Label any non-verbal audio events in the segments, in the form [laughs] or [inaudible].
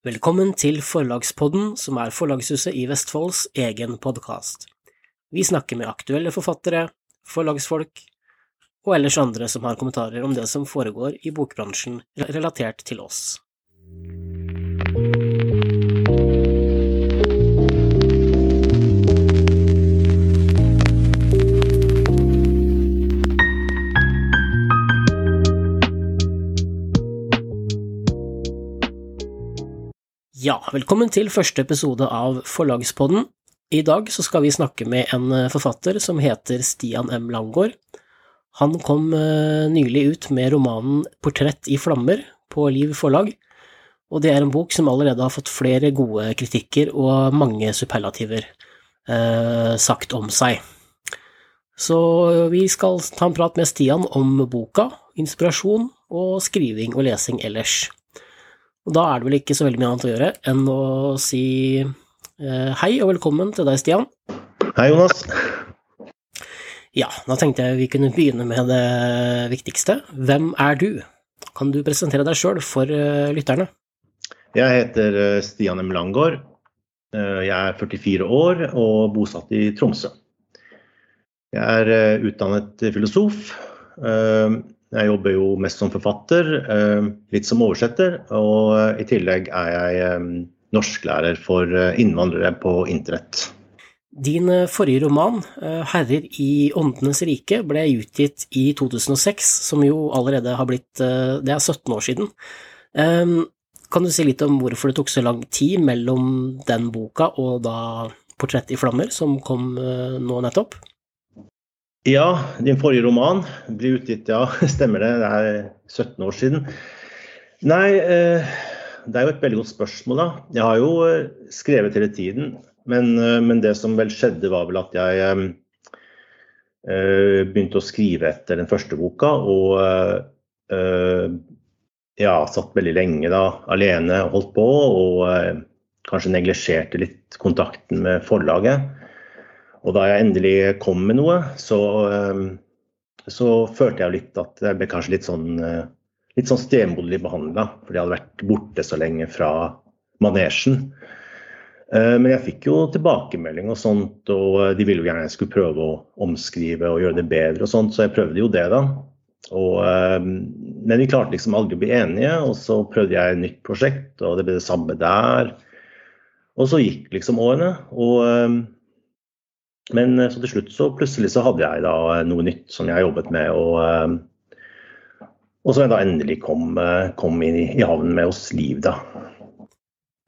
Velkommen til Forlagspodden, som er Forlagshuset i Vestfolds egen podkast. Vi snakker med aktuelle forfattere, forlagsfolk og ellers andre som har kommentarer om det som foregår i bokbransjen relatert til oss. Ja, velkommen til første episode av Forlagspodden. I dag så skal vi snakke med en eh, forfatter som heter Stian M. Langgaard. Han kom eh, nylig ut med romanen Portrett i flammer på Liv forlag, og det er en bok som allerede har fått flere gode kritikker og mange superlativer eh, sagt om seg. Så vi skal ta en prat med Stian om boka, inspirasjon og skriving og lesing ellers. Og da er det vel ikke så veldig mye annet å gjøre enn å si eh, hei og velkommen til deg, Stian. Hei, Jonas. Ja, da tenkte jeg vi kunne begynne med det viktigste. Hvem er du? Kan du presentere deg sjøl for uh, lytterne? Jeg heter uh, Stian M. Langgaard. Jeg er 44 år og bosatt i Tromsø. Jeg er utdannet filosof. Jeg jobber jo mest som forfatter, eh, litt som oversetter, og eh, i tillegg er jeg eh, norsklærer for innvandrere på internett. Din forrige roman, 'Herrer i åndenes rike', ble utgitt i 2006, som jo allerede har blitt Det er 17 år siden. Kan du si litt om hvorfor det tok så lang tid mellom den boka og da 'Portrett i flammer', som kom nå nettopp? Ja, din forrige roman ble utgitt, ja, [laughs] stemmer det. Det er 17 år siden. Nei, eh, det er jo et veldig godt spørsmål, da. Jeg har jo eh, skrevet hele tiden. Men, eh, men det som vel skjedde, var vel at jeg begynte å skrive etter den første boka. Og ja, satt veldig lenge da alene og holdt på. Og kanskje neglisjerte litt kontakten med forlaget. Og da jeg endelig kom med noe, så, ehm, så følte jeg litt at jeg ble kanskje litt sånn, eh, litt sånn stemoderlig behandla. Fordi jeg hadde vært borte så lenge fra manesjen. Eh, men jeg fikk jo tilbakemelding og sånt, og de ville jo gjerne jeg skulle prøve å omskrive og gjøre det bedre og sånt, så jeg prøvde jo det, da. Og, ehm, men vi klarte liksom aldri å bli enige, og så prøvde jeg et nytt prosjekt, og det ble det samme der. Og så gikk liksom årene. og ehm, men eh, så til slutt så plutselig så hadde jeg da eh, noe nytt som jeg jobbet med. Og, eh, og som jeg da endelig kom, kom inn i, i havn med hos Liv, da.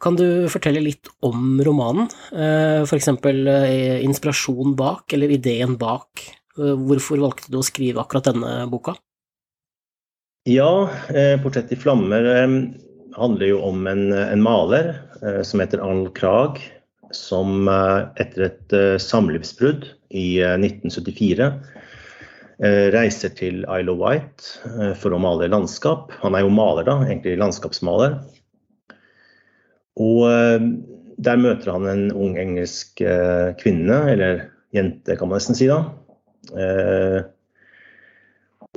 Kan du fortelle litt om romanen? F.eks. inspirasjon bak, eller ideen bak. Hvorfor valgte du å skrive akkurat denne boka? Ja, 'Portrett i flammer' handler jo om en, en maler som heter Arnold Krag som eh, etter et eh, samlivsbrudd i 1974 eh, reiser til Isle of Wight for å male landskap. Han er jo maler, da, egentlig landskapsmaler. Og der møter han en ung engelsk kvinne, eller jente kan man nesten si da.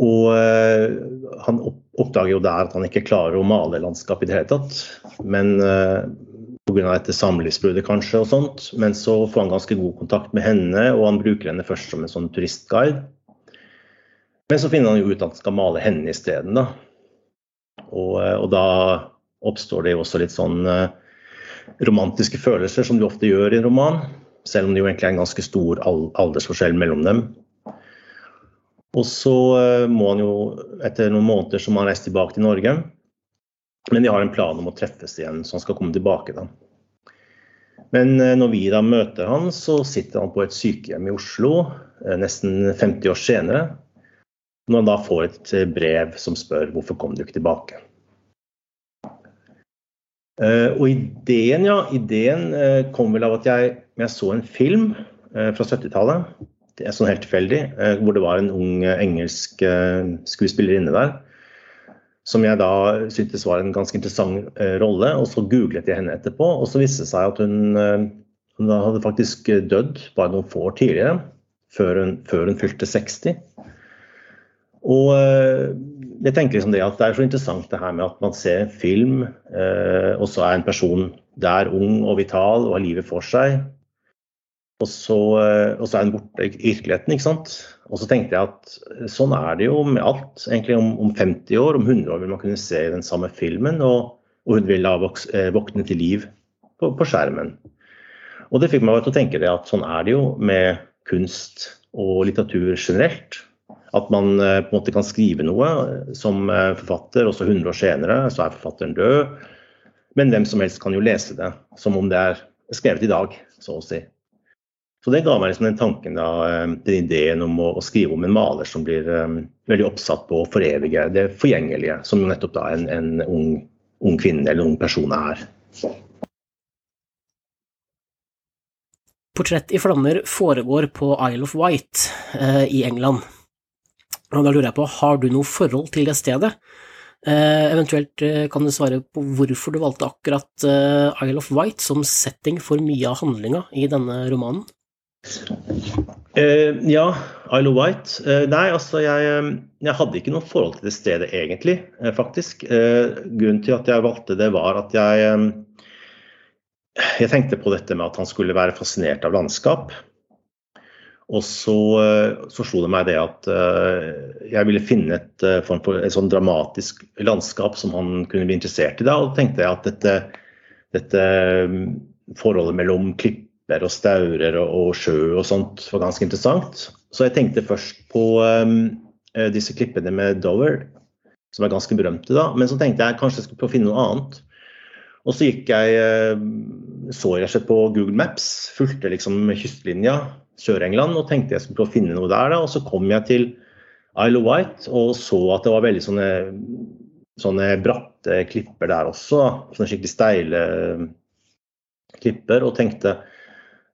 Og han oppdager jo der at han ikke klarer å male landskap i det hele tatt. Men pga. dette samlivsbruddet kanskje og sånt. Men så får han ganske god kontakt med henne, og han bruker henne først som en sånn turistguide. Men så finner han jo ut at han skal male henne isteden, da. Og, eh, og, da oppstår det jo også litt sånn uh, romantiske følelser, som du ofte gjør i en roman. Selv om det jo egentlig er en ganske stor aldersforskjell mellom dem. Og så uh, må han jo, etter noen måneder, så må han reise tilbake til Norge. Men de har en plan om å treffes igjen, så han skal komme tilbake. da. Men eh, når vi da møter han, så sitter han på et sykehjem i Oslo eh, nesten 50 år senere. Når han da får et eh, brev som spør hvorfor kom du ikke tilbake. Og ideen, ja, ideen kom vel av at jeg, jeg så en film fra 70-tallet. Det er sånn helt tilfeldig, hvor det var en ung engelsk skuespillerinne der som jeg da syntes var en ganske interessant eh, rolle. Og så googlet jeg henne etterpå, og så viste det seg at hun, eh, hun hadde faktisk dødd bare noen få år tidligere, før hun, før hun fylte 60. Og eh, jeg tenker liksom det at det er så interessant det her med at man ser en film, og så er en person der ung og vital og har livet for seg. Og så, og så er den borte i virkeligheten, ikke sant. Og så tenkte jeg at sånn er det jo med alt. Egentlig om, om 50 år, om 100 år vil man kunne se den samme filmen, og, og hun vil da våkne til liv på, på, skjermen. Og det fikk meg til å tenke det at sånn er det jo med kunst og litteratur generelt. At man eh, på en måte kan skrive noe som eh, forfatter, og så 100 år senere så er forfatteren død. Men hvem som helst kan jo lese det som om det er skrevet i dag, så å si. Så det ga meg liksom den tanken, da, eh, den ideen om å, å, skrive om en maler som blir um, veldig oppsatt på å forevige det forgjengelige, som nettopp da en, en ung, ung, kvinne eller ung person er. Portrett i flammer foregår på Isle of Wight eh, i England. Og da lurer jeg på, har du noe forhold til det stedet? Eh, eventuelt eh, kan du svare på hvorfor du valgte akkurat eh, Isle of Wight som setting for mye av handlinga i denne romanen? Uh, ja, Isle White. Uh, nei, altså jeg, jeg, hadde ikke noe forhold til det stedet egentlig, uh, faktisk. grunnen til at jeg valgte det, var at jeg jeg tenkte på dette med at han skulle være fascinert av landskap. Og så, så slo det meg det at jeg ville finne et, et sånn dramatisk landskap som han kunne bli interessert i. Da, og tenkte jeg at dette, dette um, forholdet mellom klipper og staurer og, og, sjø og sånt var ganske interessant. Så jeg tenkte først på um, disse klippene med Dover, som er ganske berømte da. Men så tenkte jeg kanskje jeg skulle prøve å finne noe annet. Og så gikk jeg, eh, så jeg slett på Google Maps, fulgte liksom kystlinja Sør-England og tenkte jeg skulle prøve å finne noe der. Da. Og så kom jeg til Isle of Wight og så at det var veldig sånne, sånne bratte klipper der også. Sånne skikkelig steile klipper. Og tenkte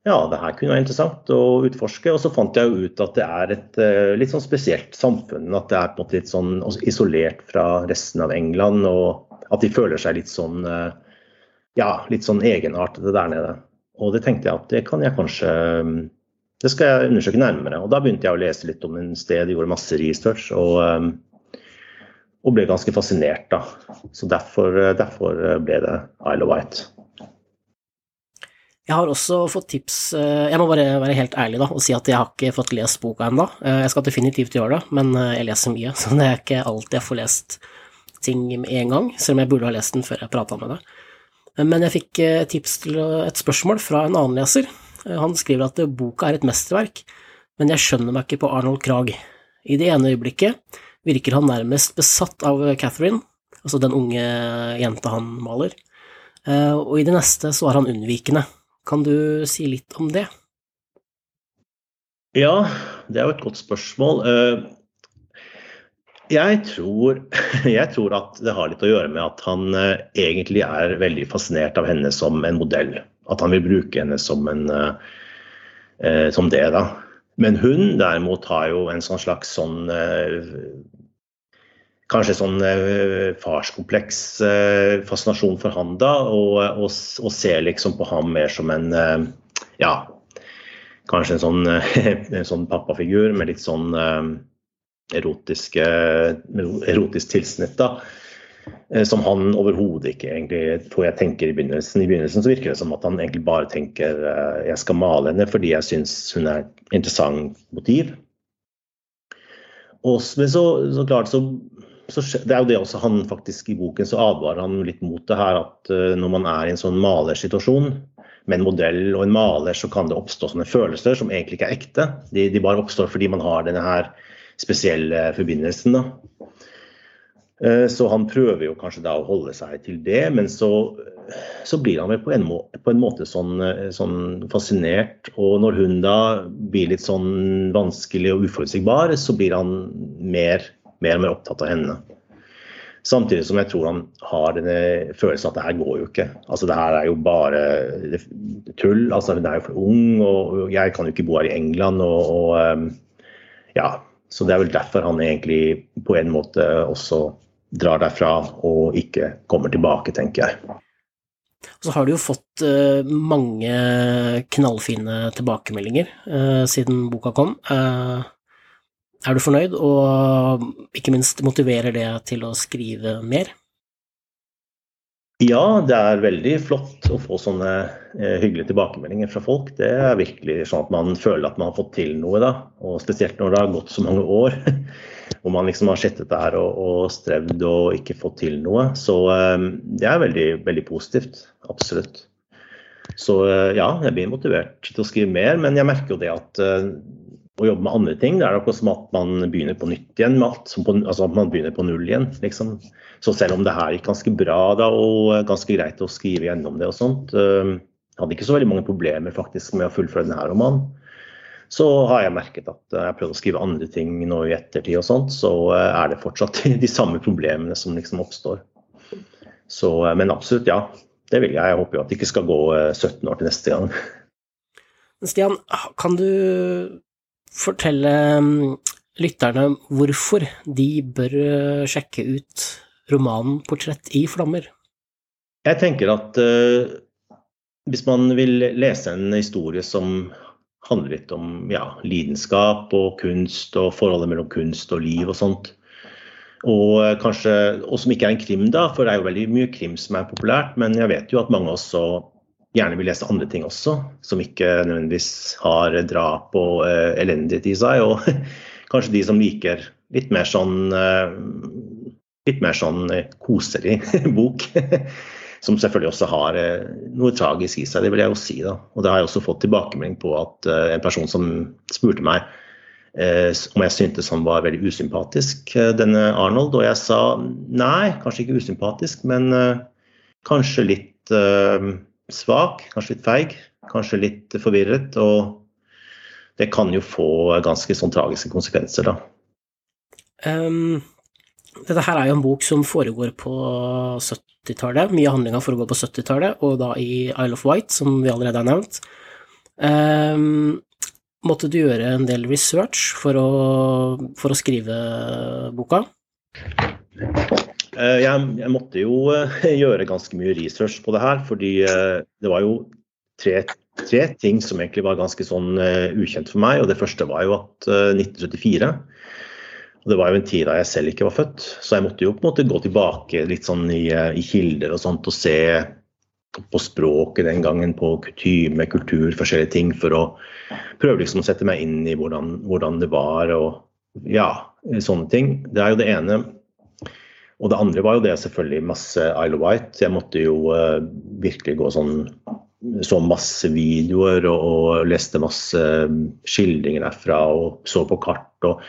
ja, det her kunne være interessant å utforske. Og så fant jeg jo ut at det er et uh, litt sånn spesielt samfunn. At det er på en måte litt sånn isolert fra resten av England. Og at de føler seg litt sånn uh, ja, litt sånn egenartede der nede. Og det tenkte jeg at det kan jeg kanskje Det skal jeg undersøke nærmere. Og da begynte jeg å lese litt om en sted, gjorde masse research og, og ble ganske fascinert, da. Så derfor, derfor ble det Isle of Wight. Jeg har også fått tips Jeg må bare være helt ærlig da, og si at jeg har ikke fått lest boka ennå. Jeg skal definitivt gjøre det, men jeg leser mye, [laughs] så det er ikke alltid jeg får lest ting med en gang, selv om jeg burde ha lest den før jeg prata med deg. Men jeg fikk tips til et spørsmål fra en annen leser. Han skriver at boka er et mesterverk, men jeg skjønner meg ikke på Arnold Krag. I det ene øyeblikket virker han nærmest besatt av Catherine, altså den unge jenta han maler, og i det neste så er han unnvikende. Kan du si litt om det? Ja, det er jo et godt spørsmål. Jeg tror, [laughs] jeg tror, at det har litt å gjøre med at han eh, egentlig er veldig fascinert av henne som en modell. At han vil bruke henne som, en, eh, eh som det, da. Men hun derimot har jo en sånn slags sånn eh, Kanskje sånn eh, farskompleks eh, fascinasjon for han da, og, og, og, ser liksom på ham mer som en Ja, kanskje en sånn, [laughs] en sånn pappafigur med litt sånn erotiske, erotisk tilsnitt. da, eh, Som han overhodet ikke egentlig tror jeg tenker i begynnelsen. I begynnelsen så virker det som at han egentlig bare tenker jeg skal male henne fordi jeg syns hun er et interessant motiv. Og, så, så klart så, så, Det er jo det også han faktisk i boken så advarer han litt mot det her at uh, når man er i en sånn malersituasjon med en modell og en maler, så kan det oppstå sånne følelser som egentlig ikke er ekte. De, de bare oppstår fordi man har denne her spesielle forbindelsen. Da. Eh, så han prøver jo kanskje da å holde seg til det, men så, så blir han vel på en, måte, på en måte sånn, eh, sånn, fascinert. Og når hun da blir litt sånn vanskelig og uforutsigbar, så blir han mer, mer og mer opptatt av henne. Samtidig som jeg tror han har denne følelsen at det her går jo ikke. Altså Det her er jo bare tull. altså Hun er jo for ung, og jeg kan jo ikke bo her i England. og, og eh, ja, så det er vel derfor han egentlig på en måte også drar derfra og ikke kommer tilbake, tenker jeg. Og Så har du jo fått uh, mange knallfine tilbakemeldinger uh, siden boka kom. Uh, er du fornøyd, og ikke minst motiverer det til å skrive mer? Ja, det er veldig flott å få sånne eh, hyggelige tilbakemeldinger fra folk. Det er virkelig sånn at man føler at man har fått til noe, da. Og spesielt når det har gått så mange år. [laughs] Hvor man liksom har sittet der og, og, strevd og ikke fått til noe. Så eh, det er veldig, veldig positivt. Absolutt. Så eh, ja, jeg blir motivert til å skrive mer, men jeg merker jo det at eh, å jobbe med andre ting. Det er akkurat som at man begynner på nytt igjen med alt. Altså at man begynner på null igjen. Liksom. Så selv om det her gikk ganske bra da, og ganske greit å skrive gjennom det og sånt, jeg hadde ikke så veldig mange problemer faktisk med å fullføre denne romanen. Så har jeg merket at jeg har prøvd å skrive andre ting nå i ettertid og sånt, så uh, er det fortsatt [laughs] de samme problemene som liksom oppstår. Så, men absolutt, ja. Det vil jeg. Jeg håper jo at det ikke skal gå 17 år til neste gang. Stian, kan du fortelle mm, lytterne hvorfor de bør eh, sjekke ut romanen 'Portrett i flammer'? Jeg tenker at uh, hvis man vil lese en historie som handler litt om ja, lidenskap og kunst og forholdet mellom kunst og liv og sånt, og, eh, kanskje, og som ikke er en krim, da, for det er jo veldig mye krim som er populært, men jeg vet jo at mange også gjerne vil lese andre ting også, som ikke nødvendigvis har drap og uh, elendighet i seg. Og [laughs] kanskje de som liker litt mer sånn uh, litt mer sånn uh, koselig [laughs] bok. [laughs] som selvfølgelig også har noe tragisk i seg, det vil jeg jo si. da. Og det har jeg også fått tilbakemelding på at en person som spurte meg om jeg syntes han var veldig usympatisk, denne Arnold. Og jeg sa nei, kanskje ikke usympatisk, men kanskje litt svak, kanskje litt feig, kanskje litt forvirret. Og det kan jo få ganske sånn tragiske konsekvenser, da. Um, dette her er jo en bok som foregår på 70-tallet. Mye av handlinga foregår på 70-tallet, og da i Isle of Wight, som vi allerede har nevnt. Um, måtte du gjøre en del research for å, for å skrive boka? Eh, jeg, jeg, måtte jo eh, [laughs] gjøre ganske mye research på det her, fordi eh, det var jo tre, tre ting som egentlig var ganske sånn ukjent for meg. og Det første var jo at 1974 og Det var jo en tid da jeg selv ikke var født, så jeg måtte jo på en måte gå tilbake litt sånn i, i kilder og sånt og se på språket den gangen, på kutyme, kultur, forskjellige ting, for å prøve liksom å sette meg inn i hvordan, hvordan det var og ja, sånne ting. Det er jo det ene. Og det andre var jo det selvfølgelig masse Isle of White. Jeg måtte jo uh, virkelig gå sånn så masse videoer og, og, leste masse skildringer derfra og så på kart. Og,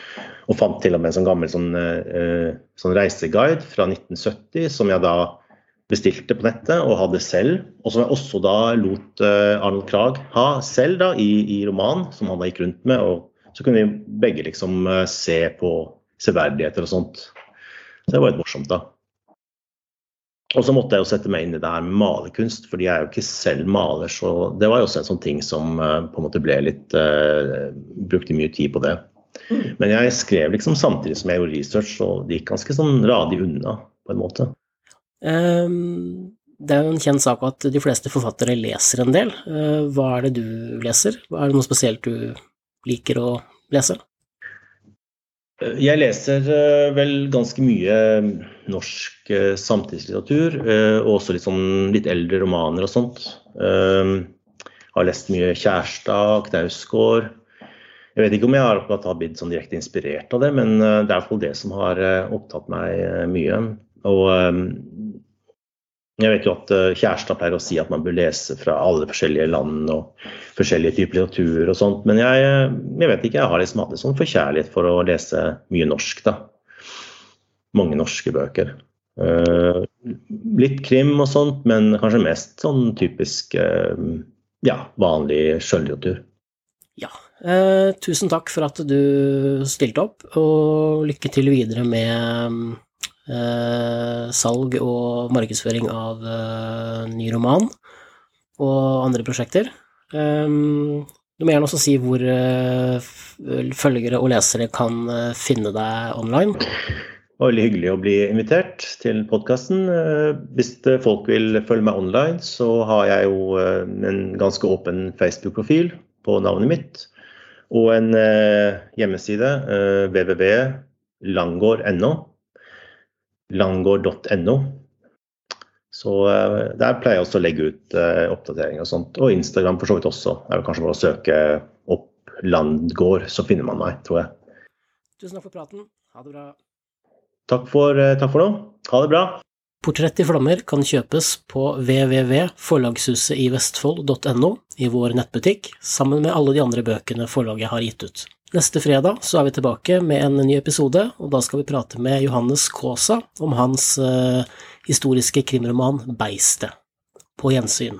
og fant til og med en sånn gammel sånn, uh, sånn reiseguide fra 1970 som jeg da bestilte på nettet og hadde selv. Og som jeg også da lot Arnold Krag ha selv da i, i roman, som han da gikk rundt med. Og så kunne vi begge liksom se på severdigheter og sånt. Så det var litt morsomt, da. Og så måtte jeg jo sette meg inn i det her med malerkunst, fordi jeg er jo ikke selv maler. Så det var jo også en sånn ting som uh, på en måte ble litt uh, Brukte mye tid på det. Mm. Men jeg skrev liksom samtidig som jeg gjorde research, og det gikk ganske sånn radig unna, på en måte. Um, det er jo en kjent sak at de fleste forfattere leser en del. Uh, hva er det du leser? Er det noe spesielt du liker å lese? Jeg leser eh, vel ganske mye norsk eh, samtidslitteratur, eh, og også litt, sånn, litt eldre romaner og sånt. Jeg har lest mye Kjærstad, Knausgård. Jeg vet ikke om jeg har blitt sånn direkte inspirert av det, men det er i hvert fall det som har opptatt meg mye. Og jeg vet jo at kjæresten Kjærestad pleier å si at man bør lese fra alle forskjellige land og forskjellige typer litteratur og sånt, men jeg, jeg vet ikke, jeg har liksom hatt en sånn forkjærlighet for å lese mye norsk, da. Mange norske bøker. Uh, litt krim og sånt, men kanskje mest sånn typisk ja, vanlig skjønnlitteratur. Ja. Uh, tusen takk for at du stilte opp, og lykke til videre med eh, salg og markedsføring av eh, ny roman og andre prosjekter. Um, du må gjerne også si hvor uh, følgere og lesere kan finne deg online. Veldig hyggelig å bli invitert til podkasten. Hvis folk vil følge meg online, så har jeg jo en ganske åpen Facebook-profil på navnet mitt. Og en hjemmeside, www.langård.no langård.no. Så der pleier jeg også å legge ut oppdateringer og sånt. Og Instagram for så vidt også. Det er vel kanskje bare å søke opp Landgård, så finner man meg, tror jeg. Tusen takk for praten. Ha det bra. Takk for, takk for nå. Ha det bra. Portrett i flammer kan kjøpes på www.forlagshusetivestfold.no i vår nettbutikk, sammen med alle de andre bøkene forlaget har gitt ut. Neste fredag så er vi tilbake med en ny episode, og da skal vi prate med Johannes Kaasa om hans uh, historiske krimroman Beistet. På gjensyn.